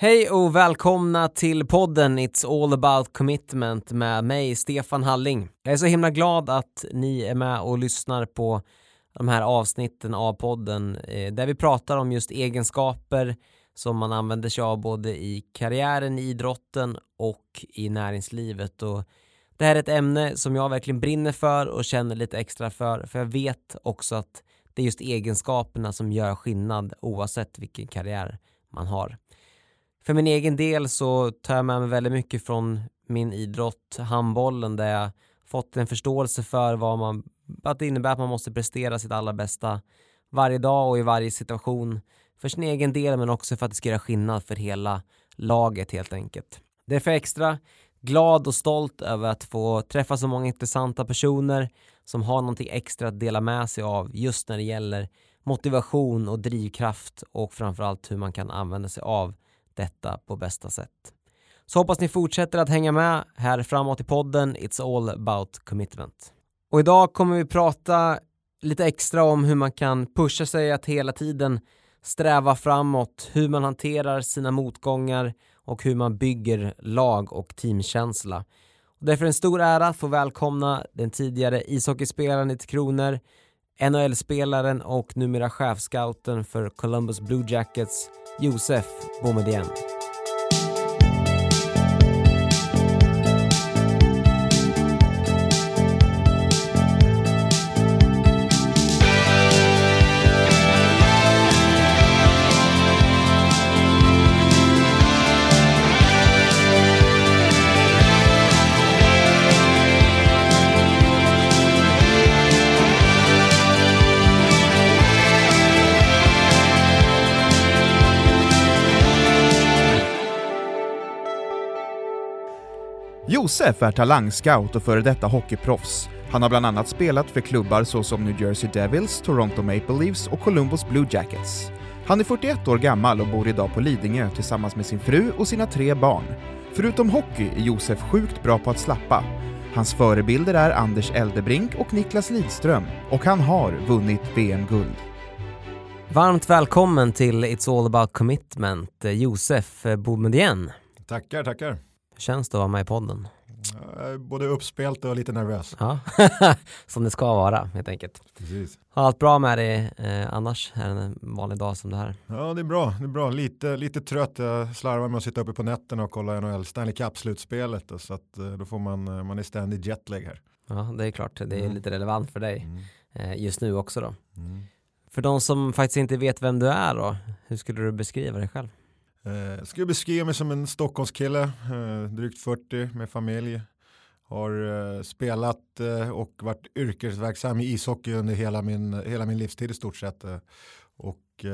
Hej och välkomna till podden It's All About Commitment med mig, Stefan Halling. Jag är så himla glad att ni är med och lyssnar på de här avsnitten av podden eh, där vi pratar om just egenskaper som man använder sig av både i karriären, i idrotten och i näringslivet. Och det här är ett ämne som jag verkligen brinner för och känner lite extra för, för jag vet också att det är just egenskaperna som gör skillnad oavsett vilken karriär man har. För min egen del så tar jag med mig väldigt mycket från min idrott, handbollen, där jag fått en förståelse för vad man, att det innebär att man måste prestera sitt allra bästa varje dag och i varje situation för sin egen del men också för att det ska göra skillnad för hela laget helt enkelt. Därför är jag extra glad och stolt över att få träffa så många intressanta personer som har någonting extra att dela med sig av just när det gäller motivation och drivkraft och framförallt hur man kan använda sig av detta på bästa sätt. Så hoppas ni fortsätter att hänga med här framåt i podden It's all about commitment. Och idag kommer vi prata lite extra om hur man kan pusha sig att hela tiden sträva framåt, hur man hanterar sina motgångar och hur man bygger lag och teamkänsla. Och därför är det en stor ära att få välkomna den tidigare ishockeyspelaren i Kronor, NHL-spelaren och numera chefscouten för Columbus Blue Jackets, Josef Boumedienne. Josef är talangscout och före detta hockeyproffs. Han har bland annat spelat för klubbar såsom New Jersey Devils, Toronto Maple Leafs och Columbus Blue Jackets. Han är 41 år gammal och bor idag på Lidingö tillsammans med sin fru och sina tre barn. Förutom hockey är Josef sjukt bra på att slappa. Hans förebilder är Anders Eldebrink och Niklas Lidström och han har vunnit VM-guld. Varmt välkommen till It's All About Commitment, Josef Boumedienne. Tackar, tackar. Hur känns det att vara med i podden? Både uppspelt och lite nervös. Ja, som det ska vara helt enkelt. Precis. Har allt bra med dig eh, annars? Är det en vanlig dag som det här? Ja, det är bra. Det är bra. Lite, lite trött. Jag slarvar med att sitta uppe på nätterna och kolla NHL Stanley Cup-slutspelet. Så att eh, då får man, eh, man är ständig jetlag här. Ja, det är klart. Det är Mm. lite relevant för dig Mm. just nu också då. Mm. För de som faktiskt inte vet vem du är då, hur skulle du beskriva dig själv? Eh, Jag skulle beskriva mig som en Stockholmskille, eh, drygt 40 med familj. Har eh, spelat eh, och varit yrkesverksam i ishockey under hela min, hela min livstid i stort sett. eh, Och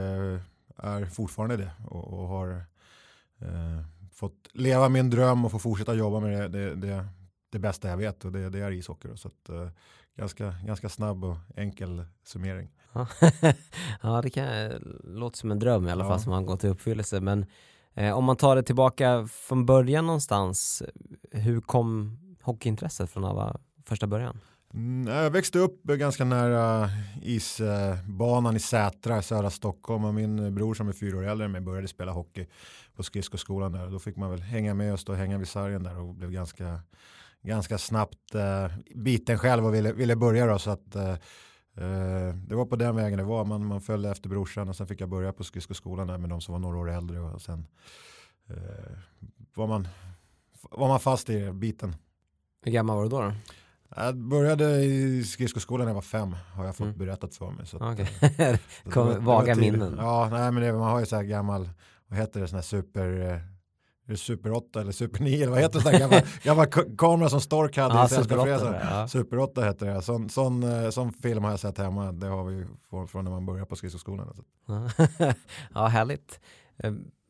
är fortfarande det och, och har fått leva min dröm och få fortsätta jobba med det, det, det, det bästa jag vet och det, det är ishockey. Då. Så att, eh, ganska, ganska snabb och enkel summering. Ja, ja det kan låter som en dröm i alla Ja. fall som har gått i uppfyllelse. Men eh, om man tar det tillbaka från början någonstans, hur kom hockeyintresset från alla första början? Mm, jag växte upp ganska nära isbanan i Sätra i södra Stockholm och min bror som är fyra år äldre än mig började spela hockey på skridskoskolan där. Då fick man väl hänga med och stå och hänga vid sargen där och blev ganska, ganska snabbt eh, biten själv och ville, ville börja då så att eh, eh det var på den vägen det var. Man, man följde efter brorsan och sen fick jag börja på skridskoskolan där med de som var några år äldre och sen eh, var, man, var man fast i biten. Hur gammal var du då? då? Jag började i skridskoskolan när jag var fem har jag fått Mm. berättat för mig. Så att, Okej. eh, det Kom- det vaga tidigt. minnen. Ja, nej, men det, man har ju så här gammal, vad heter det, sån här super, eh, super 8 eller super 9 eller vad heter det, gammal, gammal ka- kamera som Stork hade Ja, i. Super 8, ja. Super 8 heter det, sån, sån, eh, sån film har jag sett hemma, det har vi från, från när man börjar på skridskoskolan. ja, härligt.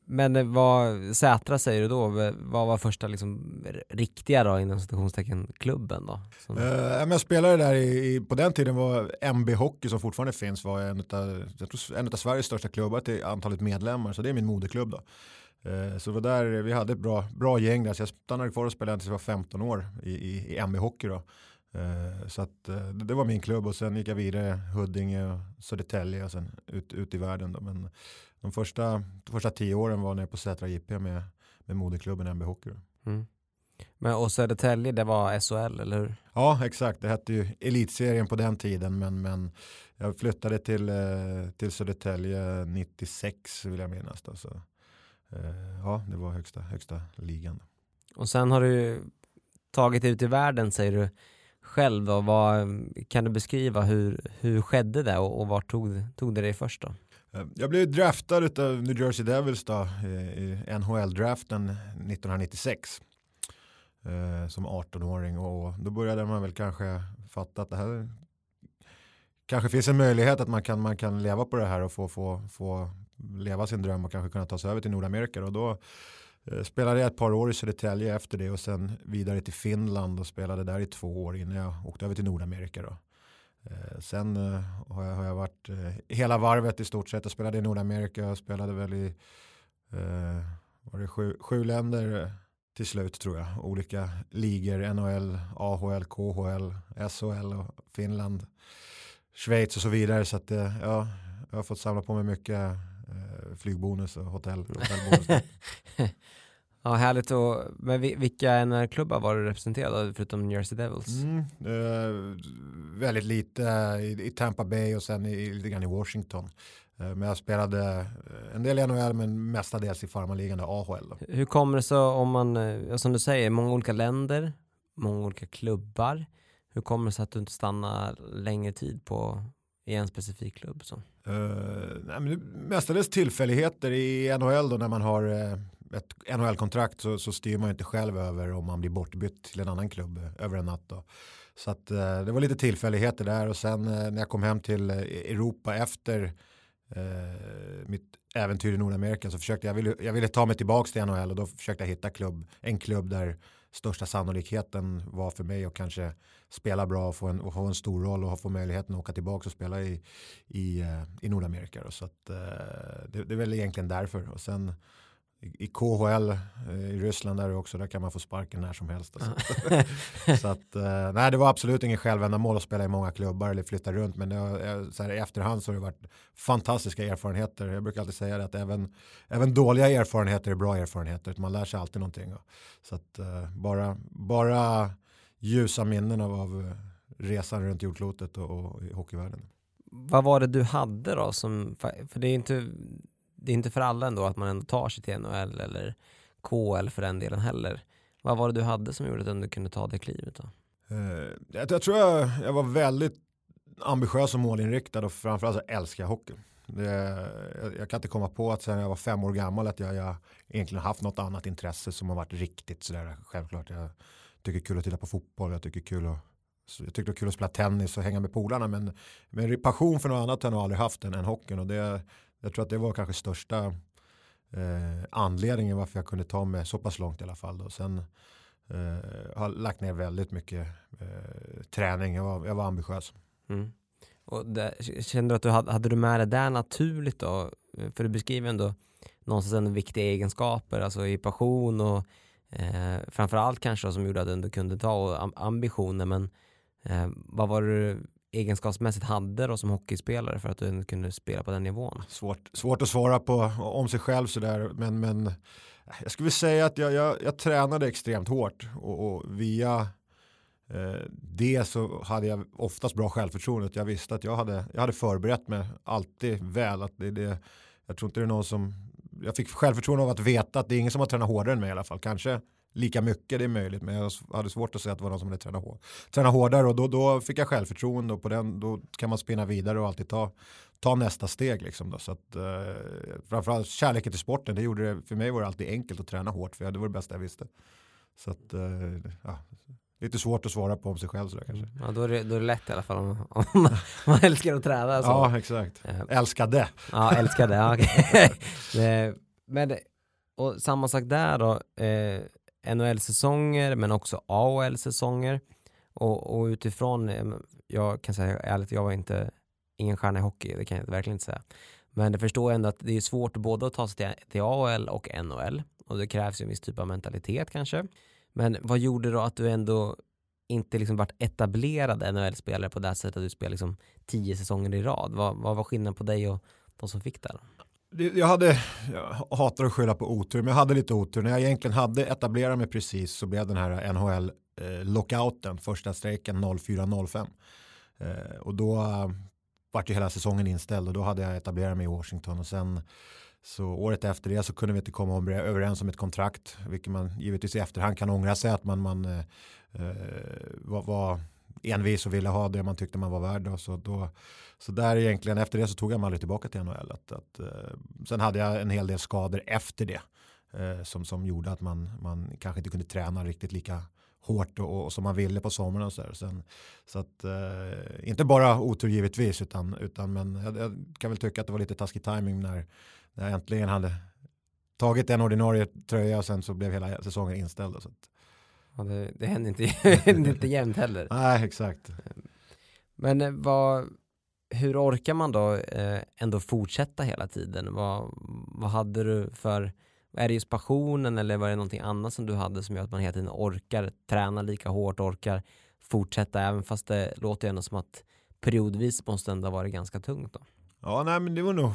Men eh, vad, Sätra säger du då, vad var första liksom riktiga då inom citationstecken klubben då? Som, Uh, jag spelade där i, i, på den tiden var MB Hockey som fortfarande finns var en av, jag tror, en av Sveriges största klubbar till antalet medlemmar så det är min moderklubb då. Uh, så det var där vi hade ett bra, bra gäng där så jag stannade kvar och spelade tills jag var 15 år i, i, i MB Hockey då. Uh, så att, det, det var min klubb och sen gick jag vidare Huddinge och Södertälje och sen ut, ut i världen då. Men de första, de första tio åren var nere på Sätra JP med, med moderklubben MB Hockey. Mm. Men och Södertälje, det var SHL, eller hur? Ja, exakt. Det hette ju Elitserien på den tiden, men, men jag flyttade till, eh, till Södertälje 96 vill jag minnas. Då, så, eh, ja, det var högsta, högsta ligan. Och sen har du tagit ut i världen säger du själv då. Vad, kan du beskriva hur, hur skedde det och, och vart tog, tog det dig först då? Eh, jag blev draftad av New Jersey Devils då, eh, i NHL-draften 1996 eh, som 18-åring och då började man väl kanske fatta att det här kanske finns en möjlighet att man kan, man kan leva på det här och få, få, få leva sin dröm och kanske kunna ta sig över till Nordamerika och då spelade jag ett par år i Södertälje efter det och sen vidare till Finland och spelade där i två år innan jag åkte över till Nordamerika. Då. Eh, sen eh, har jag, har jag varit eh, hela varvet i stort sett. Jag spelade i Nordamerika och spelade väl i eh, var det sju, sju länder till slut tror jag. Olika ligor, NHL, AHL, KHL, SHL och Finland, Schweiz och så vidare. Så att, eh, ja, jag har fått samla på mig mycket flygbonus och hotell, hotellbonus. ja, härligt. Och, men vilka NHL-klubbar var du representerad av förutom New Jersey Devils? Mm, eh, väldigt lite i, i, Tampa Bay och sen i, lite grann i Washington. Eh, men jag spelade eh, en del i NHL men mestadels i farmarligan AHL. Då. Hur kommer det sig om man, eh, som du säger, många olika länder, många olika klubbar. Hur kommer det sig att du inte stannar längre tid på i en specifik klubb? Så? Uh, nej, men mestadels tillfälligheter i NHL då när man har uh, ett NHL-kontrakt så, så styr man inte själv över om man blir bortbytt till en annan klubb eh, över en natt. Då. Så att, eh, det var lite tillfälligheter där och sen eh, när jag kom hem till Europa efter mitt äventyr i Nordamerika så försökte jag, ville, jag ville ta mig tillbaka till NHL och då försökte jag hitta klubb, en klubb där största sannolikheten var för mig att kanske spela bra och få en, och ha en stor roll och få möjligheten att åka tillbaka och spela i, i, i Nordamerika. Då. Så att, det, det är väl egentligen därför. Och sen i KHL eh, i Ryssland där också, där kan man få sparken när som helst. Alltså. så att, eh, nej, det var absolut ingen självändamål att spela i många klubbar eller flytta runt, men har, så här, i efterhand så har det varit fantastiska erfarenheter. Jag brukar alltid säga det att även, även dåliga erfarenheter är bra erfarenheter, man lär sig alltid någonting. Så att eh, bara, bara ljusa minnen av, av resan runt jordklotet och, och i hockeyvärlden. Vad var det du hade då? Som, för det är inte det är inte för alla ändå att man ändå tar sig till NHL eller KL för den delen heller. Vad var det du hade som gjorde att du kunde ta det klivet då? Uh, jag, jag, tror jag, jag var väldigt ambitiös och målinriktad och framförallt så älskar jag hockey. Det, jag, jag, kan inte komma på att sen jag var fem år gammal att jag, jag egentligen haft något annat intresse som har varit riktigt sådär självklart. Jag tycker kul att titta på fotboll, jag tycker kul att jag tyckte det var kul att spela tennis och hänga med polarna men, men passion för något annat har jag nog aldrig haft än, än hockeyn och det, jag tror att det var kanske största eh, anledningen varför jag kunde ta mig så pass långt i alla fall. Då. Sen eh, har lagt ner väldigt mycket eh, träning. Jag var, jag var ambitiös. Mm. Och där, kände du att du hade, hade du med det där naturligt då? För du beskriver ändå någonstans en viktiga egenskaper, alltså i passion och eh, framförallt kanske som gjorde att du ändå kunde ta och ambitioner. Men eh, vad var det egenskapsmässigt hade då som hockeyspelare för att du kunde spela på den nivån? Svårt, svårt att svara på om sig själv sådär men, men eh, jag skulle säga att jag, jag, jag tränade extremt hårt och, och via eh, det så hade jag oftast bra självförtroende. Jag visste att jag hade, jag hade förberett mig alltid väl. Att det, det, jag tror inte det är någon som jag fick självförtroende av att veta att det är ingen som har tränat hårdare än mig i alla fall. Kanske lika mycket, det är möjligt, men jag hade svårt att säga att det var någon som hade tränat, hår, tränat hårdare och då, då fick jag självförtroende och på den, då kan man spinna vidare och alltid ta, ta nästa steg. Liksom då. Så att, eh, framförallt kärleken till sporten, det gjorde det, för mig var det alltid enkelt att träna hårt, för det var det bästa jag visste. Så att, eh, ja, lite svårt att svara på om sig själv sådär kanske. Ja, då är det, då är det lätt i alla fall om, om man, man älskar att träna. Så. Ja, exakt. Älskade. Ja, älskade. Ja, okay. Men, och samma sak där då. Eh, NHL-säsonger men också AHL-säsonger. Och, och, utifrån, eh, jag kan säga ärligt, jag var inte ingen stjärna i hockey, det kan jag verkligen inte säga. Men jag förstår ändå att det är svårt både att ta sig till, till AHL och NHL och det krävs ju en viss typ av mentalitet kanske. Men vad gjorde då att du ändå inte liksom varit etablerad NHL-spelare på det här sättet att du spelar liksom tio säsonger i rad? Vad, vad var skillnaden på dig och de som fick det? Jag hade, jag hatar att skylla på otur, men jag hade lite otur. När jag egentligen hade etablerat mig precis så blev den här NHL eh, lockouten, första strejken 04-05. Eh, och då eh, vart ju hela säsongen inställd och då hade jag etablerat mig i Washington och sen så året efter det så kunde vi inte komma överens om ett kontrakt, vilket man givetvis i efterhand kan ångra sig att man, man eh, eh var, var envis och ville ha det man tyckte man var värd. Och så, då, så där egentligen efter det så tog jag mig aldrig tillbaka till NHL. Att, att, eh, sen hade jag en hel del skador efter det eh, som, som gjorde att man, man kanske inte kunde träna riktigt lika hårt och, och som man ville på sommaren. Och så, Sen, så att, eh, inte bara otur givetvis utan, utan men jag, jag, kan väl tycka att det var lite taskig timing när, när jag äntligen hade tagit en ordinarie tröja och sen så blev hela säsongen inställd. Så att, Ja, det, det händer inte, inte jämnt heller. Nej, exakt. Men eh, vad, hur orkar man då eh, ändå fortsätta hela tiden? Vad, vad hade du för, är det just passionen eller var det någonting annat som du hade som gör att man hela tiden orkar träna lika hårt, orkar fortsätta även fast det låter ändå som att periodvis måste ändå vara ganska tungt då? Ja, nej men det var nog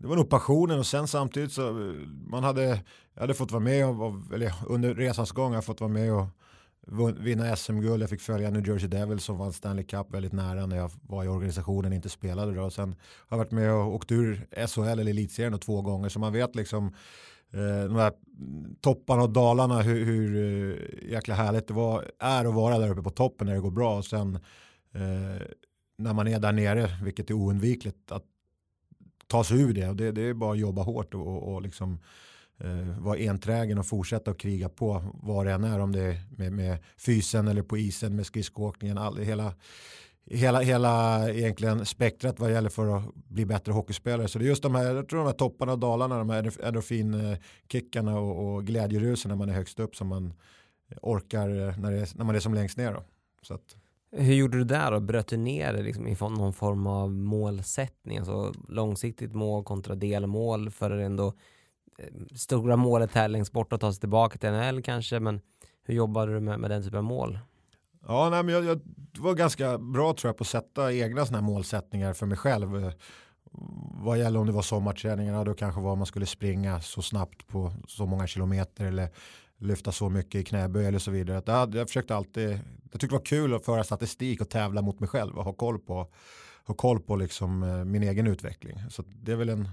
det var nog passionen och sen samtidigt så man hade, jag hade fått vara med och, eller under resans gång har jag fått vara med och vinna SM-guld. Jag fick följa New Jersey Devils som vann Stanley Cup väldigt nära när jag var i organisationen inte spelade då. Och sen har jag varit med och åkt ur SHL eller elitserien två gånger så man vet liksom eh, de här topparna och dalarna hur, hur eh, jäkla härligt det var, är att vara där uppe på toppen när det går bra och sen eh, när man är där nere, vilket är oundvikligt, att ta sig ur det. Och det, det är bara att jobba hårt och, och, och liksom, eh, vara enträgen och fortsätta att kriga på vad det än är. Om det är med, med fysen eller på isen med skridskoåkningen. All, hela, hela, hela egentligen spektrat vad gäller för att bli bättre hockeyspelare. Så det är just de här, jag tror de här topparna och dalarna, de här endorfinkickarna och, och glädjerusen när man är högst upp som man orkar eh, när, är, när man är som längst ner. Då. Så att, hur gjorde du där då? Bröt du ner det liksom i någon form av målsättning? Alltså långsiktigt mål kontra delmål för att ändå stora målet här längst bort att ta sig tillbaka till NHL kanske, men hur jobbade du med, med den typen av mål? Ja, nej, men jag, jag, var ganska bra tror jag på att sätta egna sådana här målsättningar för mig själv. Eh, vad gäller om det var sommarträningarna, då kanske var man skulle springa så snabbt på så många kilometer eller lyfta så mycket i knäböj eller så vidare. Jag, jag försökte alltid, jag tyckte det var kul att föra statistik och tävla mot mig själv och ha koll på, ha koll på liksom, eh, min egen utveckling. Så det är väl en,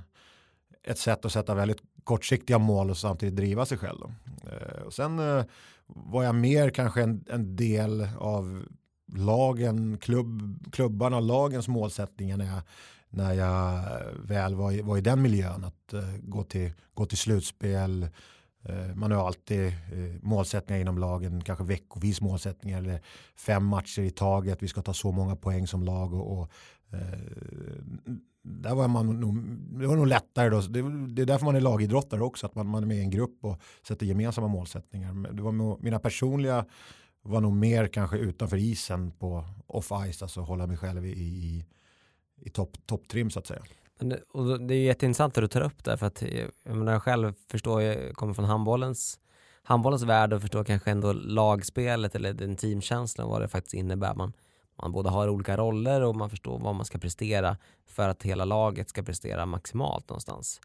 ett sätt att sätta väldigt kortsiktiga mål och samtidigt driva sig själv. Eh, och sen eh, var jag mer kanske en, en del av lagen, klubb, klubbarna och lagens målsättningar när jag, när jag eh, väl var i, var i den miljön. Att eh, gå, till, gå till slutspel, Eh, man har alltid eh, målsättningar inom lagen, kanske veckovis målsättningar eller fem matcher i taget. Vi ska ta så många poäng som lag och, och eh, där var man nog, det var nog lättare då. Det, det, är därför man är lagidrottare också, att man, man är med i en grupp och sätter gemensamma målsättningar. Det var mina personliga var nog mer kanske utanför isen på off-ice, alltså hålla mig själv i, i, i topptrim top så att säga. Men det, och det är jätteintressant att du tar upp det, för att eh, jag, menar, jag själv förstår, jag kommer från handbollens, handbollens värld och förstår kanske ändå lagspelet eller den teamkänslan, vad det faktiskt innebär. Man, man både har olika roller och man förstår vad man ska prestera för att hela laget ska prestera maximalt någonstans.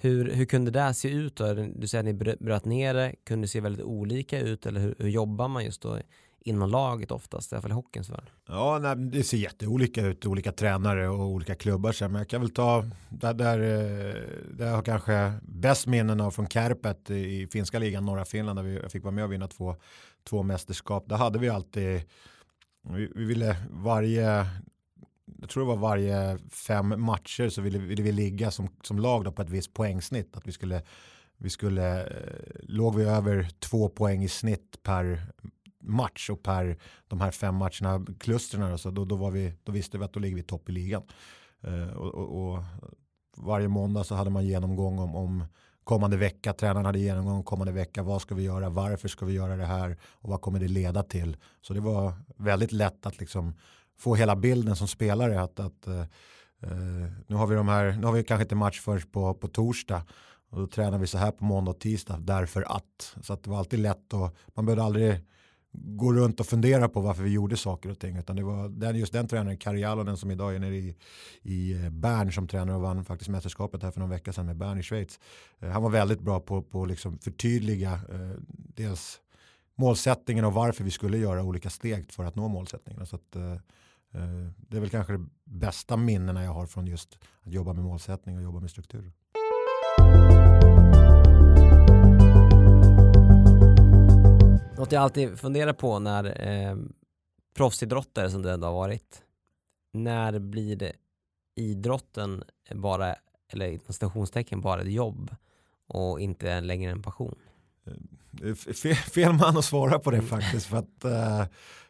Hur, hur kunde det se ut då? Du säger att ni bröt ner det, kunde det se väldigt olika ut eller hur, hur jobbar man just då inom laget oftast, i alla fall i hockeyns värld? Ja, nej, det ser jätteolika ut, olika tränare och olika klubbar. Så, men jag kan väl ta, där, där, där jag har kanske bäst minnen av från Kärpet i finska ligan, norra Finland, där vi, jag fick vara med och vinna två, två mästerskap. Där hade vi alltid, vi, vi ville varje, jag tror det var varje fem matcher så ville, ville vi ligga som, som lag då på ett visst poängsnitt. Att vi skulle vi skulle, eh, låg vi över två poäng i snitt per match och per de här fem matcherna, klustren, så då, då, var vi, då visste vi att då ligger vi topp i ligan. Eh, och, och, och, varje måndag så hade man genomgång om, om kommande vecka, tränaren hade genomgång kommande vecka, vad ska vi göra, varför ska vi göra det här och vad kommer det leda till. Så det var väldigt lätt att liksom få hela bilden som spelare. Att, att uh, nu har vi de här, nu har vi kanske inte match först på, på torsdag och då tränar vi så här på måndag och tisdag därför att. Så att det var alltid lätt och man behövde aldrig gå runt och fundera på varför vi gjorde saker och ting. Utan det var den, just den tränaren, Kari Jalonen som idag är nere i, i eh, Bern som tränare och vann faktiskt mästerskapet här för någon vecka sedan med Bern i Schweiz. Eh, han var väldigt bra på att liksom förtydliga eh, dels målsättningen och varför vi skulle göra olika steg för att nå målsättningen. Så att, eh, eh det är väl kanske de bästa minnena jag har från just att jobba med målsättning och jobba med struktur. Något jag alltid funderar på när eh, proffsidrottare som det ändå har varit, när blir det idrotten bara, eller stationstecken bara ett jobb och inte längre en passion? Fel, fel man att svara på det faktiskt. För att, uh,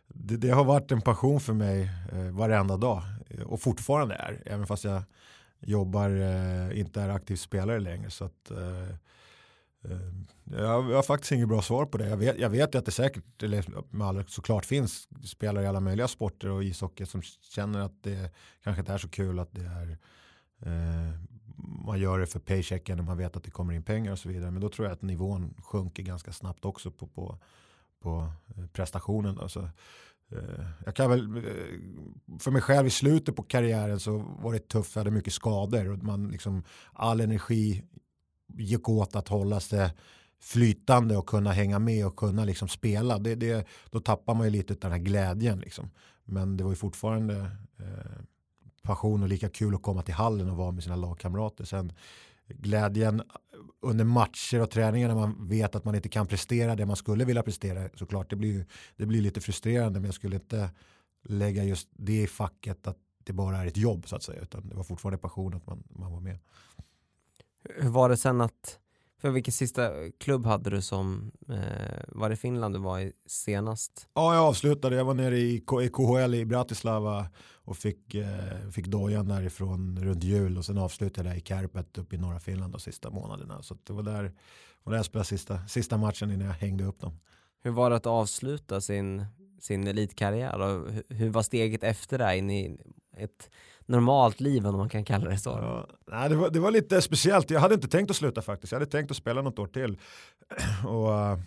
det, det, har varit en passion för mig uh, varenda dag. Och fortfarande är. Även fast jag jobbar, uh, inte är aktiv spelare längre. Så att, jag, Eh, jag har faktiskt inget bra svar på det. Jag vet, jag vet att det säkert, eller med all, såklart finns spelare i alla möjliga sporter och ishockey som känner att det kanske inte är så kul att det är eh, man gör det för paychecken och man vet att det kommer in pengar och så vidare. Men då tror jag att nivån sjunker ganska snabbt också på, på, på eh, prestationen. Alltså, eh, jag kan väl, för mig själv i slutet på karriären så var det tufft, jag hade mycket skador och man liksom, all energi gick åt att hålla sig flytande och kunna hänga med och kunna liksom spela. Det, det, då tappar man ju lite av den här glädjen. Liksom. Men det var ju fortfarande eh, passion och lika kul att komma till hallen och vara med sina lagkamrater. Sen glädjen under matcher och träningar när man vet att man inte kan prestera det man skulle vilja prestera såklart. Det blir, det blir lite frustrerande men jag skulle inte lägga just det i facket att det bara är ett jobb så att säga utan det var fortfarande passion att man, man var med. Hur var det sen att för vilken sista klubb hade du som, eh, var det Finland du var i senast? Ja, jag avslutade. Jag var nere i KHL i Bratislava och fick, eh, fick dojan därifrån runt jul och sen avslutade jag i Kärpet uppe i norra Finland de sista månaderna. Så det var där, var där jag spelade sista, sista matchen innan jag hängde upp dem. Hur var det att avsluta sin, sin elitkarriär och hur var steget efter det in i ett normalt liv om man kan kalla det så. Ja, nej, det, var, det var lite speciellt, jag hade inte tänkt att sluta faktiskt, jag hade tänkt att spela något år till. Och, uh,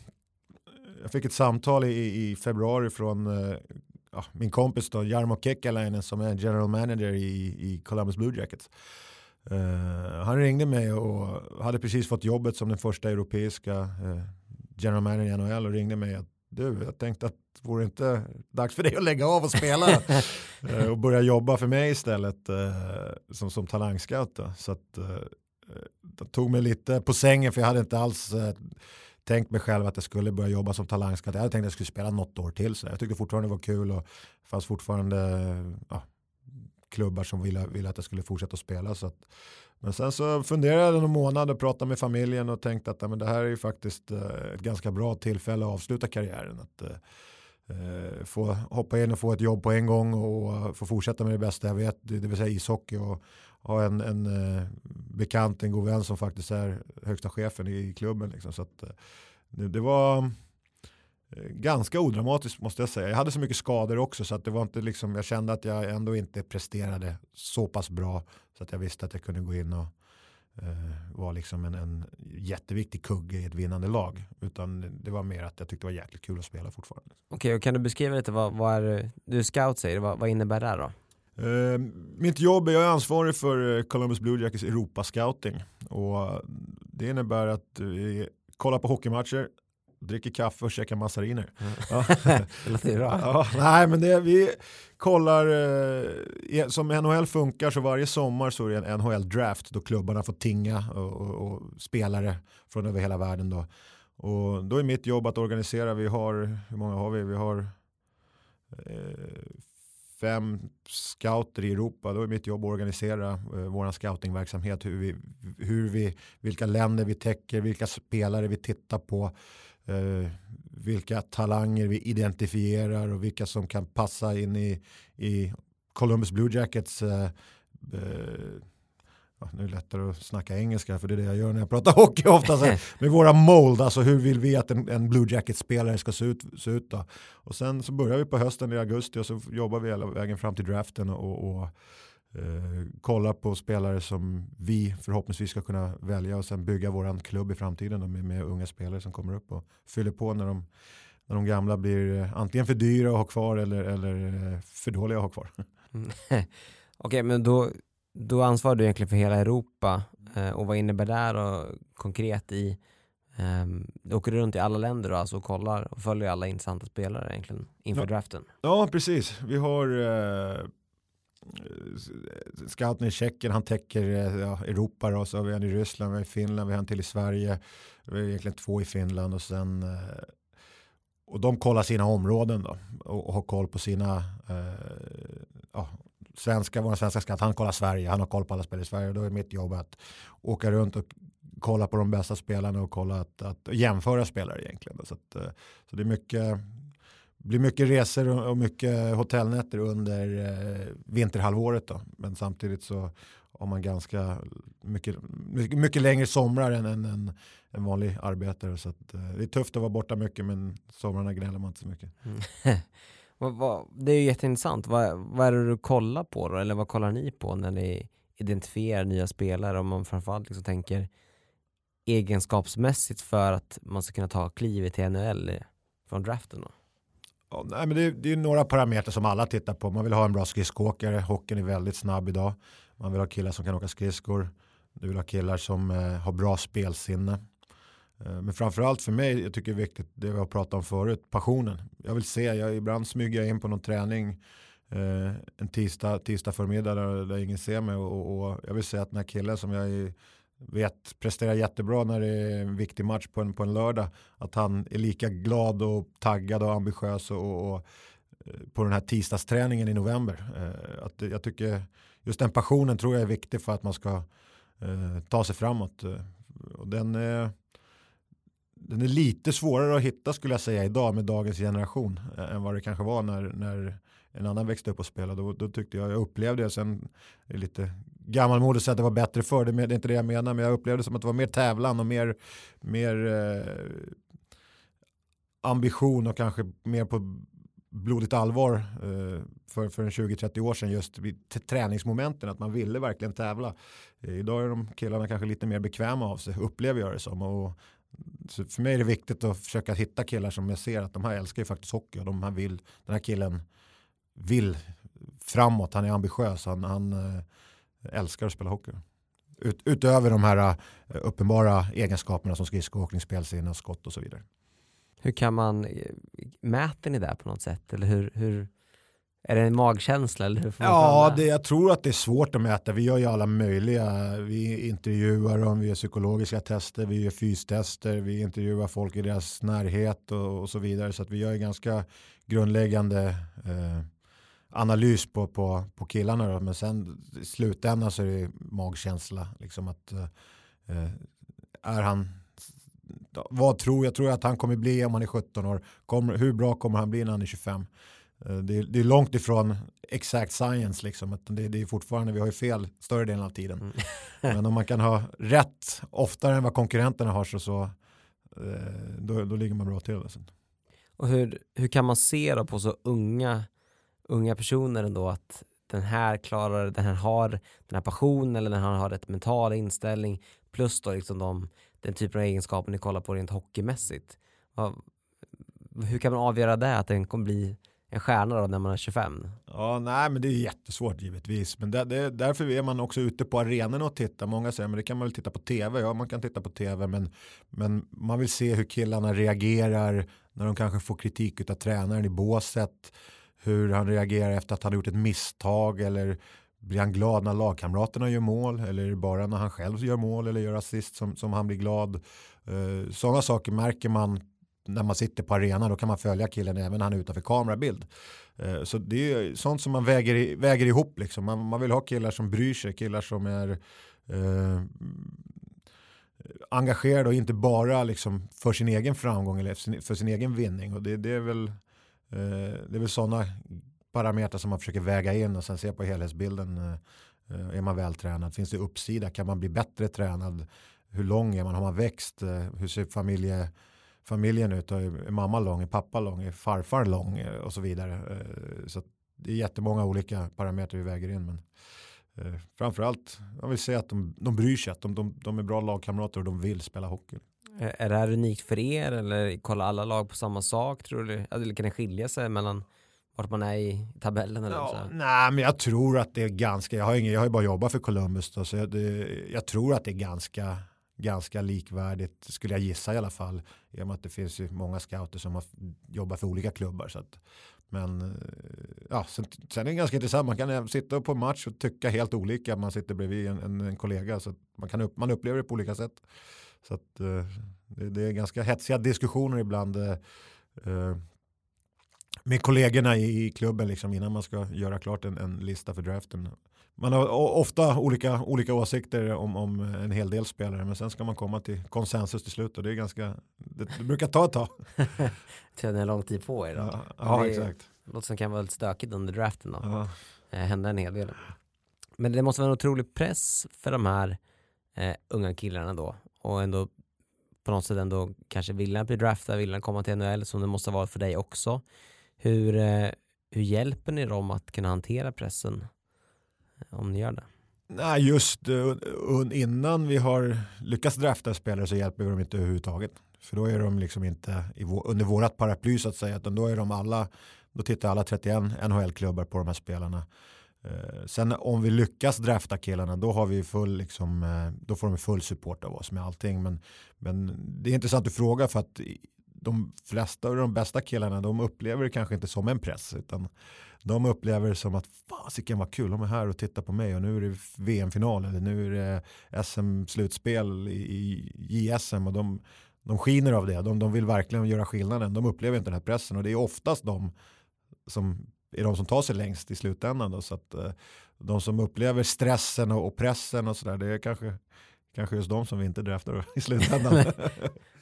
jag fick ett samtal i, i februari från uh, ja, min kompis då, Jarmo Kekkalainen som är general manager i, i Columbus Blue Jackets. Uh, han ringde mig och hade precis fått jobbet som den första europeiska general manager i NHL och ringde mig att du, jag tänkte att vore inte dags för dig att lägga av och spela eh, och börja jobba för mig istället eh, som, som talangscout. Så att, eh, det tog mig lite på sängen för jag hade inte alls tänkt mig själv att jag skulle börja jobba som talangscout. Jag hade tänkt att jag skulle spela något år till. Så jag tyckte fortfarande det var kul och det fanns fortfarande ja, klubbar som ville, ville att jag skulle fortsätta att spela. Så att, men sen så funderade jag någon månad och pratade med familjen och tänkte att men det här är ju faktiskt eh, ett ganska bra tillfälle att avsluta karriären. Att, eh, eh, få hoppa in och få ett jobb på en gång och få fortsätta med det bästa jag vet, det vill säga ishockey och ha en, en eh, bekant, en god vän som faktiskt är högsta chefen i klubben. Liksom. Så att, eh, det, det var ganska odramatiskt måste jag säga. Jag hade så mycket skador också så att det var inte liksom, jag kände att jag ändå inte presterade så pass bra så att jag visste att jag kunde gå in och eh, vara liksom en, en jätteviktig kugge i ett vinnande lag. Utan det var mer att jag tyckte det var jäkligt kul att spela fortfarande. Okej, okay, och kan du beskriva lite vad, vad är, du scout säger vad, vad innebär det då? Uh, mitt jobb är jag är ansvarig för eh, Columbus Blue Jackets Europa Scouting. Och det innebär att vi kollar på hockeymatcher, dricker kaffe och käkar massariner. Mm. Ja. det låter bra. Ja, nej, men det, vi kollar, eh, som NHL funkar så varje sommar så är det en NHL-draft då klubbarna får tinga och, och, och, spelare från över hela världen. Då. Och då är mitt jobb att organisera, vi har, hur många har vi? Vi har eh, fem scouter i Europa. Då är mitt jobb att organisera eh, vår scoutingverksamhet. Hur vi, hur vi, vilka länder vi täcker, vilka spelare vi tittar på vilka talanger vi identifierar och vilka som kan passa in i, i Columbus Blue Jackets eh, eh, nu är det lättare att snacka engelska för det är det jag gör när jag pratar hockey ofta. Så med våra mold, alltså hur vill vi att en, en Blue Jacket-spelare ska se ut. Se ut då. Och sen så börjar vi på hösten i augusti och så jobbar vi hela vägen fram till draften och, och eh, kolla på spelare som vi förhoppningsvis ska kunna välja och sen bygga våran klubb i framtiden med, med unga spelare som kommer upp och fyller på när de när de gamla blir eh, antingen för dyra att ha kvar eller, eller eh, för dåliga att ha kvar. Okej, okay, men då, då ansvarar du egentligen för hela Europa eh, och vad innebär det då konkret i Um, du åker runt i alla länder alltså och kollar och följer alla intressanta spelare egentligen inför ja. draften. Ja, precis. Vi har eh, Eh, scouten i Tjeckien, han täcker eh, ja, Europa då, så har vi en i Ryssland, vi har i Finland, vi har en till i Sverige, vi har egentligen två i Finland och sen eh, och de kollar sina områden då och, och har koll på sina eh, ja, svenska, vår svenska skatt, han kollar Sverige, han har koll på alla spel i Sverige. Då är mitt jobb att åka runt och kolla på de bästa spelarna och kolla att, att jämföra spelare egentligen. Så, att, så det är mycket, blir mycket resor och mycket hotellnätter under eh, vinterhalvåret. Då. Men samtidigt så har man ganska mycket, mycket, mycket längre somrar än en, en, en vanlig arbetare. Så att, eh, det är tufft att vara borta mycket men somrarna gnäller man inte så mycket. Mm. det är ju jätteintressant. Vad, vad är det du kollar på då? Eller vad kollar ni på när ni identifierar nya spelare? Om man framförallt liksom tänker egenskapsmässigt för att man ska kunna ta klivet till NHL från draften? Då? Ja, nej, men det, är, det är några parametrar som alla tittar på. Man vill ha en bra skridskoåkare. Hockeyn är väldigt snabb idag. Man vill ha killar som kan åka skridskor. Du vill ha killar som eh, har bra spelsinne. Eh, men framförallt för mig, jag tycker det är viktigt det vi har pratat om förut, passionen. Jag vill se, jag ibland smyger jag in på någon träning eh, en tisdag, tisdag förmiddag där, där ingen ser mig och, och, jag vill se att den här killen som jag är vet presterar jättebra när det är en viktig match på en, på en lördag. Att han är lika glad och taggad och ambitiös och, och eh, på den här tisdagsträningen i november. Eh, att jag tycker just den passionen tror jag är viktig för att man ska eh, ta sig framåt. Eh, och den, är, den är lite svårare att hitta skulle jag säga idag med dagens generation eh, än vad det kanske var när, när en annan växte upp och spelade. Då, då tyckte jag, jag upplevde det, sen är det lite gammalmodigt att säga att det var bättre förr, det är inte det jag menar, men jag upplevde det som att det var mer tävlan och mer, mer eh, ambition och kanske mer på blodigt allvar eh, för, för en 20-30 år sedan just vid träningsmomenten att man ville verkligen tävla. Eh, idag är de killarna kanske lite mer bekväma av sig, upplever jag det som. Och, så för mig är det viktigt att försöka hitta killar som jag ser att de här älskar ju faktiskt hockey och de här vill, den här killen vill framåt, han är ambitiös, han, han eh, älskar att spela hockey. Ut, utöver de här äh, uppenbara egenskaperna som skridskoåkning, spelsinne, skott och så vidare. Hur kan man, mäter ni det på något sätt? Eller hur, hur är det en magkänsla? Eller hur ja, det, jag tror att det är svårt att mäta. Vi gör ju alla möjliga. Vi intervjuar dem, vi gör psykologiska tester, vi gör fystester, vi intervjuar folk i deras närhet och, och så vidare. Så att vi gör ganska grundläggande eh, analys på, på, på killarna. Då. Men sen i slutändan så är det magkänsla. Liksom att, eh, eh är han, vad tror jag tror att han kommer bli om han är 17 år? Kommer, hur bra kommer han bli när han är 25? Eh, det är, det är långt ifrån exakt science. Liksom. Det, det är fortfarande, vi har ju fel större delen av tiden. Mm. Men om man kan ha rätt oftare än vad konkurrenterna har så, så eh, då, då ligger man bra till. Alltså. Och hur, hur kan man se då på så unga unga personer ändå att den här klarar, den här har den här passionen eller den här har rätt mental inställning plus då liksom de, den typen av egenskaper ni kollar på rent hockeymässigt. Hur kan man avgöra det, att den kommer bli en stjärna då när man är 25? Ja, nej, men det är jättesvårt givetvis. Men det, det, därför är man också ute på arenorna och tittar. Många säger, men det kan man väl titta på tv. Ja, man kan titta på tv, men, men man vill se hur killarna reagerar när de kanske får kritik av tränaren i båset hur han reagerar efter att han har gjort ett misstag eller blir han glad när lagkamraterna gör mål eller är det bara när han själv gör mål eller gör assist som, som han blir glad. Uh, Sådana saker märker man när man sitter på arenan då kan man följa killen även när han är utanför kamerabild. Eh, så det är sånt som man väger, väger ihop liksom. Man, man vill ha killar som bryr sig, killar som är eh, engagerade och inte bara liksom för sin egen framgång eller för sin egen vinning. Och det, det är väl Eh, Eh, det är väl sådana parametrar som man försöker väga in och sen se på helhetsbilden. Eh, är man vältränad? Finns det uppsida? Kan man bli bättre tränad? Hur lång är man? Har man växt? Eh, hur ser familje, familjen ut? Är mamma lång? Är pappa lång? Är farfar lång? Och så vidare. Så det är jättemånga olika parametrar vi väger in. Men framförallt, jag vill säga att de, de bryr sig. Att de, de, de är bra lagkamrater och de vill spela hockey. Är det här unikt för er eller kollar alla lag på samma sak tror du? Eller kan det skilja sig mellan vart man är i tabellen? Eller Ja, så? nej, men jag tror att det är ganska, jag har, ingen, jag har ju bara jobbat för Columbus då, så jag, det, jag tror att det är ganska, ganska likvärdigt, skulle jag gissa i alla fall. I och med att det finns ju många scouter som har jobbat för olika klubbar. Så att, men eh, ja, sen, sen är det ganska intressant, man kan sitta på en match och tycka helt olika. Man sitter bredvid en, en, en kollega, så man, kan upp, man upplever det på olika sätt. Så att, eh, det, det är ganska hetsiga diskussioner ibland. eh, eh, med kollegorna i, i klubben liksom, innan man ska göra klart en, en lista för draften. Man har ofta olika, olika åsikter om, om en hel del spelare men sen ska man komma till konsensus till slut och det är ganska, det, det brukar ta ett tag. Tror ni har lång tid på er då? Ja, ja exakt. Låter som kan vara lite stökigt under draften då. Ja. Hända en hel del. Men det måste vara en otrolig press för de här eh, unga killarna då och ändå på något sätt ändå kanske vilja bli draftad, vilja komma till NHL som det måste vara för dig också. Hur, eh, hur hjälper ni dem att kunna hantera pressen eh, om ni gör det? Nej, just eh, innan vi har lyckats drafta spelare så hjälper vi dem inte överhuvudtaget. För då är de liksom inte under vårat paraply så att säga, utan då är de alla, då tittar alla 31 NHL-klubbar på de här spelarna. Eh, sen om vi lyckas drafta killarna, då har vi full, liksom, eh, då får de full support av oss med allting. Men, men det är intressant att fråga för att de flesta av de bästa killarna, de upplever det kanske inte som en press, utan de upplever det som att fasiken vad kul, de är här och tittar på mig och nu är det VM-final eller nu är det SM-slutspel i, i JSM och de, de skiner av det. De, de vill verkligen göra skillnaden. De upplever inte den här pressen och det är oftast de som är de som tar sig längst i slutändan. Då, så att, eh, de som upplever stressen och, pressen och sådär, det är kanske, kanske just de som vi inte draftar i slutändan.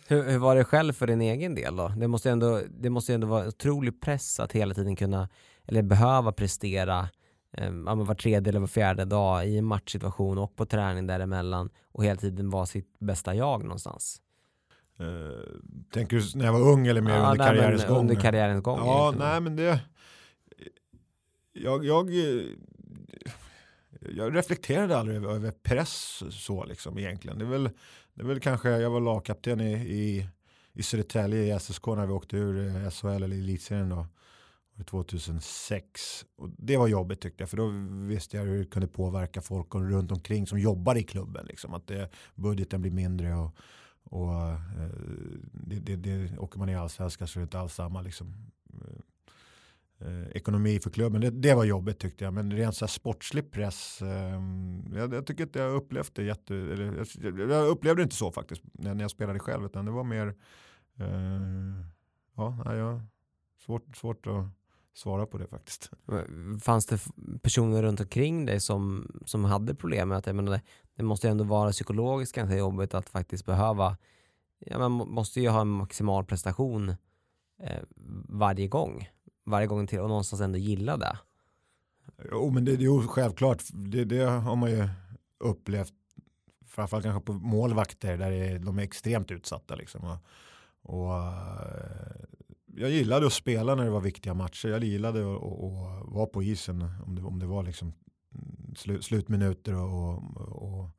Hur, hur var det själv för din egen del då? Det måste ju ändå, det måste ändå vara otrolig press att hela tiden kunna, eller behöva prestera eh, var tredje eller var fjärde dag i en matchsituation och på träning däremellan och hela tiden vara sitt bästa jag någonstans. Eh, tänker du när jag var ung eller mer Ja, under nej, karriärens gång? Under karriärens gång. Ja, egentligen. nej men det... Jag, jag, eh, jag reflekterade aldrig över, över press så liksom egentligen. Det är väl, det är väl kanske, jag var lagkapten i, i, i Södertälje i SSK när vi åkte ur eh, SHL eller elitserien då. 2006. Och det var jobbigt tyckte jag för då visste jag hur det kunde påverka folk runt omkring som jobbar i klubben. Liksom. Att det, budgeten blir mindre och, och eh, det, det, det, åker man i allsvenskan så är det inte alls samma liksom, eh, ekonomi för klubben. Det, det var jobbigt tyckte jag. Men rent så här sportslig press. Eh, jag, jag tycker inte jag upplevt det jätte... Eller, jag, jag upplevde det inte så faktiskt när, när jag spelade själv. Utan det var mer... Eh, ja, ja, svårt, svårt att svara på det faktiskt. Fanns det personer runt omkring dig som, som hade problem med att jag menar, det, det måste ju ändå vara psykologiskt ganska jobbigt att faktiskt behöva, ja, man måste ju ha en maximal prestation eh, varje gång, varje gång till och någonstans ändå gilla det. Jo, men det, är ju självklart. Det, det har man ju upplevt. Framförallt kanske på målvakter där det de är extremt utsatta. Liksom. Och, och, eh, jag gillade att spela när det var viktiga matcher. Jag gillade att, att, att vara på isen om det, om det var liksom slu, slutminuter. Och, och, och,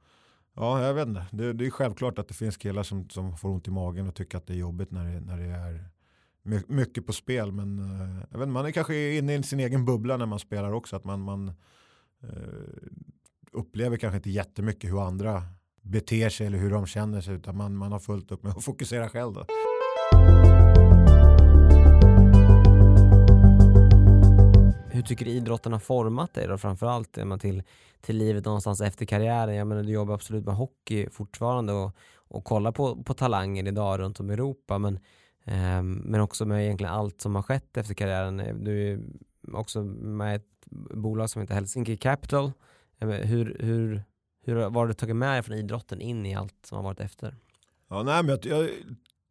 ja, jag vet inte. Det, det är självklart att det finns killar som, som får ont i magen och tycker att det är jobbigt när det, när det är my- mycket på spel. Men eh, jag vet, man är kanske inne i sin egen bubbla när man spelar också. Att man, man eh, upplever kanske inte jättemycket hur andra beter sig eller hur de känner sig. Utan man, man har fullt upp med att fokusera själv. Då. Hur tycker du idrotten har format dig då framförallt till, till livet någonstans efter karriären? Jag menar du jobbar absolut med hockey fortfarande och, och kollar på, på talanger idag runt om i Europa men, Ehm, men också med egentligen allt som har skett efter karriären. Eh, du är också med ett bolag som heter Helsinki Capital. Eh, hur, hur, hur vad har du tagit med dig från idrotten in i allt som har varit efter? Ja, nej, men jag, jag,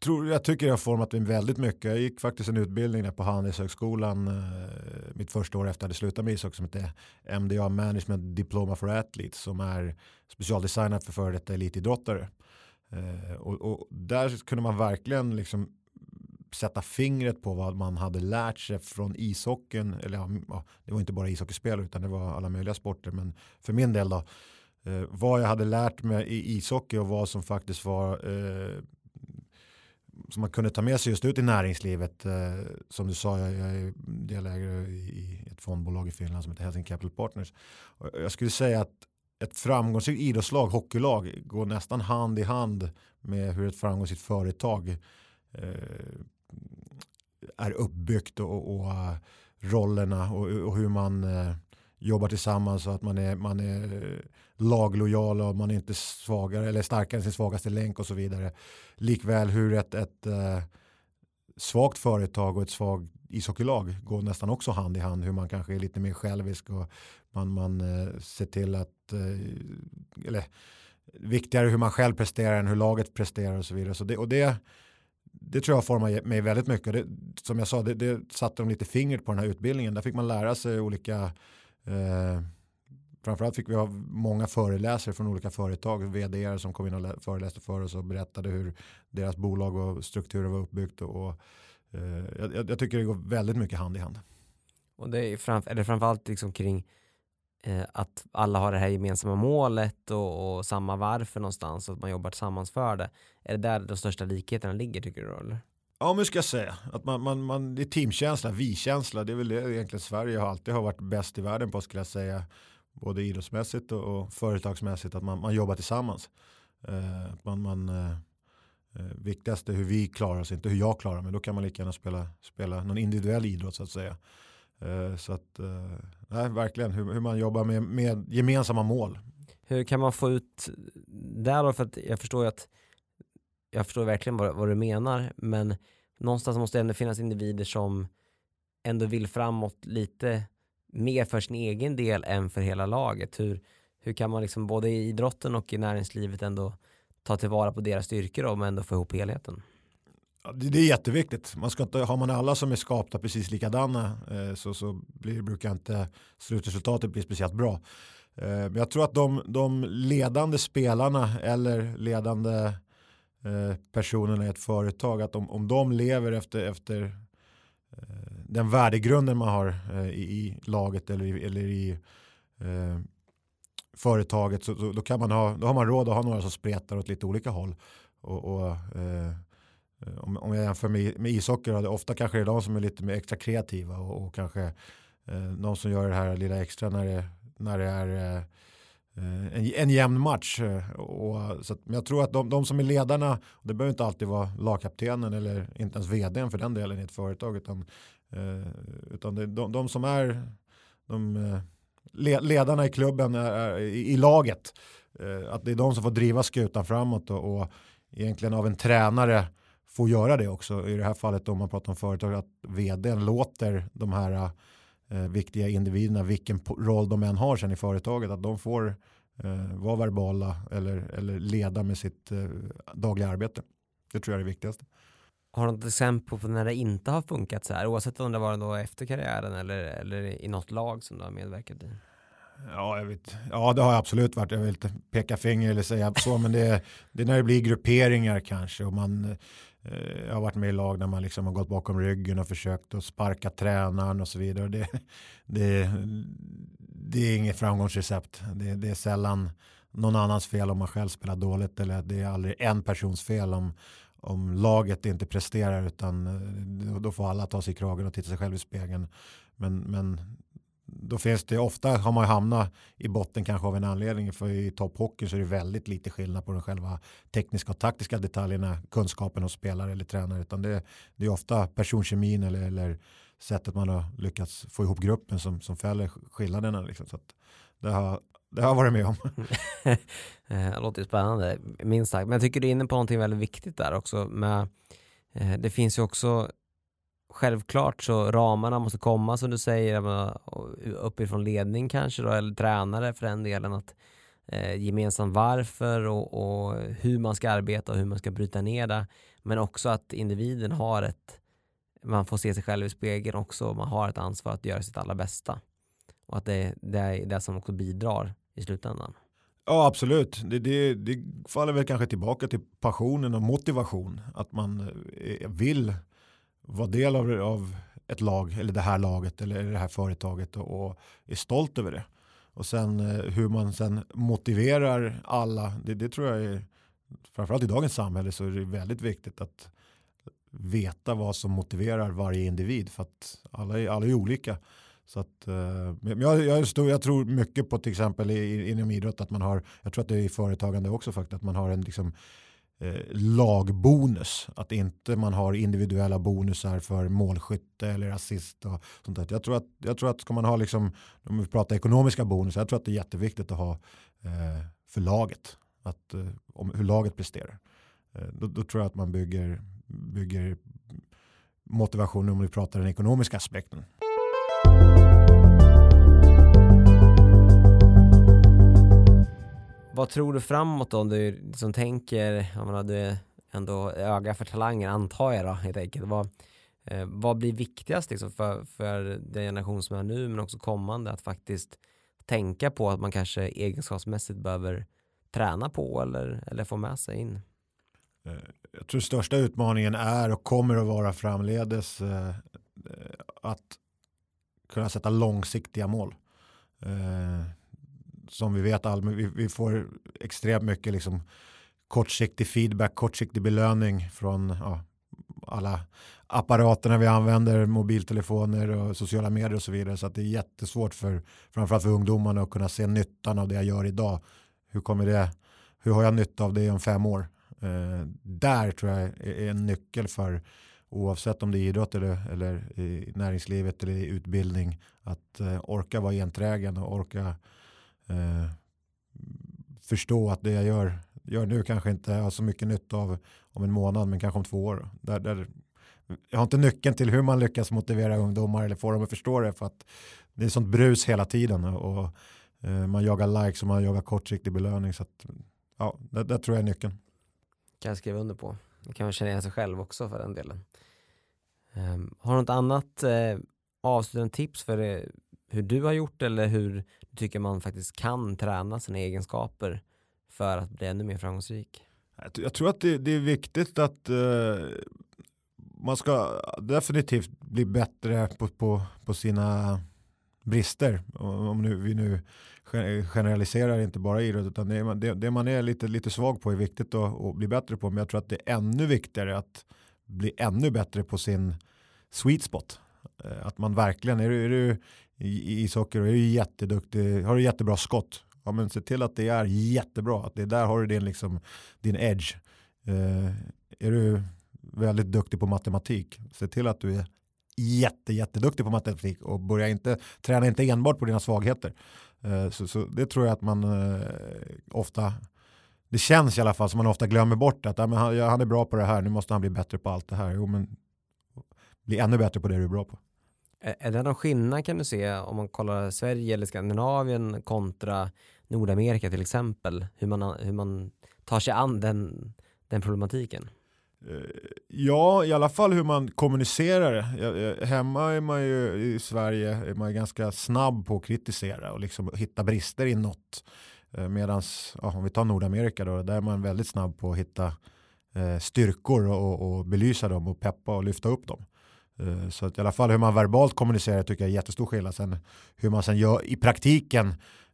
tror, jag tycker jag har format mig väldigt mycket. Jag gick faktiskt en utbildning där på Handelshögskolan eh, mitt första år efter att jag hade slutat med ishockey som heter MDA Management Diploma for Athletes som är specialdesignat för före detta elitidrottare. Och, och där kunde man verkligen liksom sätta fingret på vad man hade lärt sig från ishockeyn. Eller ja, det var inte bara ishockeyspel utan det var alla möjliga sporter. Men för min del då. Eh, vad jag hade lärt mig i ishockey och vad som faktiskt var eh, som man kunde ta med sig just ut i näringslivet. Eh, som du sa, jag, jag är delägare i ett fondbolag i Finland som heter Helsing Capital Partners. Och jag skulle säga att ett framgångsrikt idrottslag, hockeylag, går nästan hand i hand med hur ett framgångsrikt företag eh, är uppbyggt och, och äh, rollerna och, och, hur man äh, jobbar tillsammans så att man är, man är äh, laglojal och man är inte svagare eller starkare än sin svagaste länk och så vidare. Likväl hur ett, ett svagt företag och ett svagt ishockeylag går nästan också hand i hand. Hur man kanske är lite mer självisk och man, man ser till att, eller viktigare hur man själv presterar än hur laget presterar och så vidare. Så det, och det, det tror jag formar mig väldigt mycket. Det, som jag sa, det, det satte de lite fingret på den här utbildningen. Där fick man lära sig olika eh, Framförallt fick vi ha många föreläsare från olika företag, vd som kom in och föreläste för oss och berättade hur deras bolag och strukturer var uppbyggt. Och, och eh, jag, jag, tycker det går väldigt mycket hand i hand. Och det är, framf är det framförallt liksom kring eh, att alla har det här gemensamma målet och, och, samma varför någonstans och att man jobbar tillsammans för det. Är det där de största likheterna ligger tycker du? Eller? Ja, men ska jag säga. Att man, man, man, det är teamkänsla, vi-känsla. Det är väl det egentligen Sverige har alltid har varit bäst i världen på skulle jag säga. Både idrottsmässigt och, och företagsmässigt. Att man, man jobbar tillsammans. Eh, man, man, eh, eh, viktigast är hur vi klarar oss, inte hur jag klarar mig. Då kan man lika gärna spela, spela någon individuell idrott så att säga. Eh, så att, eh, nej, verkligen hur, hur man jobbar med, med gemensamma mål. Hur kan man få ut där då? För att jag förstår ju att jag förstår verkligen vad, vad du menar, men någonstans måste det ändå finnas individer som ändå vill framåt lite mer för sin egen del än för hela laget. Hur, hur kan man liksom både i idrotten och i näringslivet ändå ta tillvara på deras styrkor och ändå få ihop helheten? Det är jätteviktigt. Man ska inte, har man alla som är skapta precis likadana eh, så, så blir, brukar inte slutresultatet bli speciellt bra. Eh, men jag tror att de, de ledande spelarna eller ledande eh, personerna i ett företag, att om, om de lever efter, efter den värdegrunden man har i, i, laget eller i, eller i eh, företaget så, så, då, kan man ha, då har man råd att ha några som spretar åt lite olika håll. Och, och Eh, Eh, om, om jag jämför med, med ishockey, då, ofta kanske det är de som är lite mer extra kreativa och, och kanske eh, någon som gör det här lilla extra när det, när det är eh, en, en jämn match. Eh, och, så att, men jag tror att de, de som är ledarna, det behöver inte alltid vara lagkaptenen eller inte ens vdn för den delen i ett företag, utan, eh, utan det, de, de som är de, eh, ledarna i klubben, är, i, i, laget, att det är de som får driva skutan framåt och, och egentligen av en tränare får göra det också. I det här fallet om man pratar om företag att vdn låter de här eh, viktiga individerna, vilken roll de än har sen i företaget, att de får eh, vara verbala eller, eller leda med sitt eh, dagliga arbete. Det tror jag är det viktigaste. Har du något exempel på när det inte har funkat så här, oavsett om det var då efter karriären eller, eller i något lag som du har medverkat i? Ja, jag vet. ja, det har jag absolut varit. Jag vill inte peka finger eller säga så, men det, det är när det blir grupperingar kanske och man Eh, jag har varit med i lag där man liksom har gått bakom ryggen och försökt att sparka tränaren och så vidare. Det, det, det är inget framgångsrecept. Det, det, är sällan någon annans fel om man själv spelar dåligt eller det är aldrig en persons fel om, om laget inte presterar utan eh, då får alla ta sig i kragen och titta sig själv i spegeln. Men, men då finns det ofta har man hamnat i botten kanske av en anledning för i topphockey så är det väldigt lite skillnad på de själva tekniska och taktiska detaljerna kunskapen hos spelare eller tränare utan det, det är ofta personkemin eller, eller sättet man har lyckats få ihop gruppen som, som fäller skillnaderna liksom. så det har det har jag varit med om. Eh, det låter spännande, minst sagt. Men jag tycker du är inne på någonting väldigt viktigt där också. Med, eh, det finns ju också självklart så ramarna måste komma som du säger, uppifrån ledning kanske då, eller tränare för den delen. att eh, Gemensamt varför och, och, hur man ska arbeta och hur man ska bryta ner det. Men också att individen har ett, man får se sig själv i spegeln också, man har ett ansvar att göra sitt allra bästa. Och att det, det är det som också bidrar i slutändan. Ja absolut, det, det, det faller väl kanske tillbaka till passionen och motivation. Att man eh, vill vara del av, av ett lag eller det här laget eller det här företaget och, och är stolt över det. Och sen eh, hur man sen motiverar alla, det, det tror jag är, framförallt i dagens samhälle så är det väldigt viktigt att veta vad som motiverar varje individ för att alla är, alla är olika. Så att, eh, jag, jag, stor, jag tror mycket på till exempel inom idrott att man har, jag tror att det är i företagande också faktiskt, att man har en liksom, eh, lagbonus. Att inte man har individuella bonusar för målskytte eller assist och sånt där. Jag tror att, jag tror att ska man ha, liksom, om vi pratar ekonomiska bonusar, jag tror att det är jätteviktigt att ha eh, för laget. Att, eh, om hur laget presterar. Eh, då, då, tror jag att man bygger, bygger motivation om vi pratar den ekonomiska aspekten. Vad tror du framåt då om du liksom tänker, jag menar, du är ändå öga för talanger antar jag då helt enkelt. Vad, eh, vad blir viktigast liksom för, för den generation som är nu men också kommande att faktiskt tänka på att man kanske egenskapsmässigt behöver träna på eller, eller få med sig in? Eh, jag tror största utmaningen är och kommer att vara framledes eh, eh att kunna sätta långsiktiga mål. Eh, som vi vet, all, vi, vi får extremt mycket liksom kortsiktig feedback, kortsiktig belöning från ja, alla apparaterna vi använder, mobiltelefoner och sociala medier och så vidare. Så att det är jättesvårt för framförallt för ungdomarna att kunna se nyttan av det jag gör idag. Hur kommer det? Hur har jag nytta av det om fem år? Eh, där tror jag är en nyckel för oavsett om det är idrott eller, eller i näringslivet eller i utbildning att eh, orka vara enträgen och orka eh, förstå att det jag gör, gör nu kanske inte har så mycket nytta av om en månad men kanske om två år. Där, där, jag har inte nyckeln till hur man lyckas motivera ungdomar eller få dem att förstå det för att det är sånt brus hela tiden och eh, man jagar likes och man jagar kortsiktig belöning så att ja, det, där tror jag är nyckeln. Kan jag skriva under på. Det kan man känna igen sig själv också för den delen. Um, har du något annat eh, avslutande tips för eh, hur du har gjort eller hur du tycker man faktiskt kan träna sina egenskaper för att bli ännu mer framgångsrik? Jag tror att det, det är viktigt att uh, man ska definitivt bli bättre på, på, på sina brister. Om nu, vi nu generaliserar inte bara idrott utan det, det, det, man är lite, lite svag på är viktigt att, att, bli bättre på. Men jag tror att det är ännu viktigare att bli ännu bättre på sin sweet spot. Eh, att man verkligen, är du, är du i ishockey och är du jätteduktig, har du jättebra skott, ja men se till att det är jättebra, att det där har du din, liksom, din edge. Eh, är du väldigt duktig på matematik, se till att du är jätte, jätteduktig på matematik och börja inte, träna inte enbart på dina svagheter. Eh, så, så, det tror jag att man eh, ofta det känns i alla fall som man ofta glömmer bort att ja, men han, han, är bra på det här, nu måste han bli bättre på allt det här. Jo, men bli ännu bättre på det du är bra på. Är det någon skillnad kan du se om man kollar Sverige eller Skandinavien kontra Nordamerika till exempel? Hur man, hur man tar sig an den, den problematiken? Eh, ja, i alla fall hur man kommunicerar. Hemma är man ju i Sverige är man ganska snabb på att kritisera och liksom hitta brister i något. Eh, Medan ja, om vi tar Nordamerika då, där är man väldigt snabb på att hitta eh, styrkor och, och, belysa dem och peppa och lyfta upp dem. Eh, så att i alla fall hur man verbalt kommunicerar tycker jag är jättestor skillnad. Sen hur man sen gör i praktiken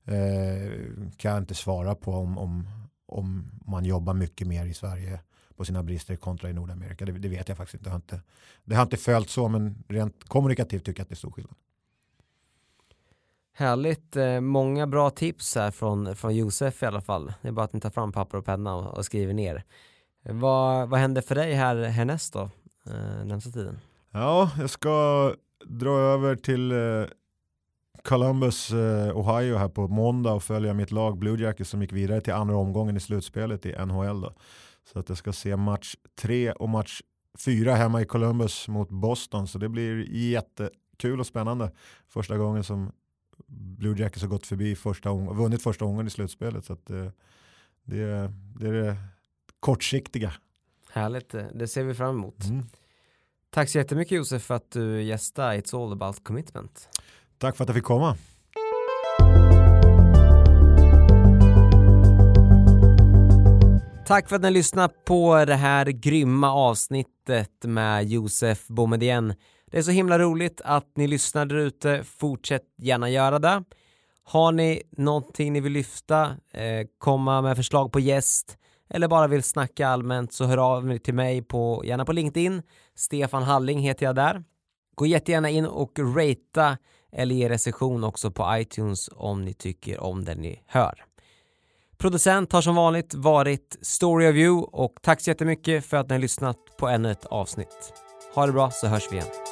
eh, kan jag inte svara på om, om, om man jobbar mycket mer i Sverige på sina brister kontra i Nordamerika. Det, det vet jag faktiskt inte. Det har inte, det har inte följt så men rent kommunikativt tycker jag att det är stor skillnad. Härligt, eh, många bra tips här från, från Josef i alla fall. Det är bara att ni tar fram papper och penna och, och skriver ner. Eh, vad, vad händer för dig här härnäst då, eh, närmsta tiden? Ja, jag ska dra över till eh, Columbus, eh, Ohio här på måndag och följa mitt lag Blue Jackets som gick vidare till andra omgången i slutspelet i NHL. Då. Så att jag ska se match tre och match fyra hemma i Columbus mot Boston. Så det blir jättekul och spännande. Första gången som Blue Jackets har gått förbi första och vunnit första omgången i slutspelet. Så att det, det, det är det kortsiktiga. Härligt, det ser vi fram emot. Mm. Tack så jättemycket Josef för att du gästade It's All About Commitment. Tack för att jag fick komma. Tack för att ni lyssnade på det här grymma avsnittet med Josef Boumedienne. Det är så himla roligt att ni lyssnar där ute. Fortsätt gärna göra det. Har ni någonting ni vill lyfta, eh, komma med förslag på gäst eller bara vill snacka allmänt så hör av er till mig på, gärna på LinkedIn. Stefan Halling heter jag där. Gå jättegärna in och ratea eller ge recension också på iTunes om ni tycker om det ni hör. Producent har som vanligt varit Story of You och tack så jättemycket för att ni har lyssnat på ännu ett avsnitt. Ha det bra så hörs vi igen.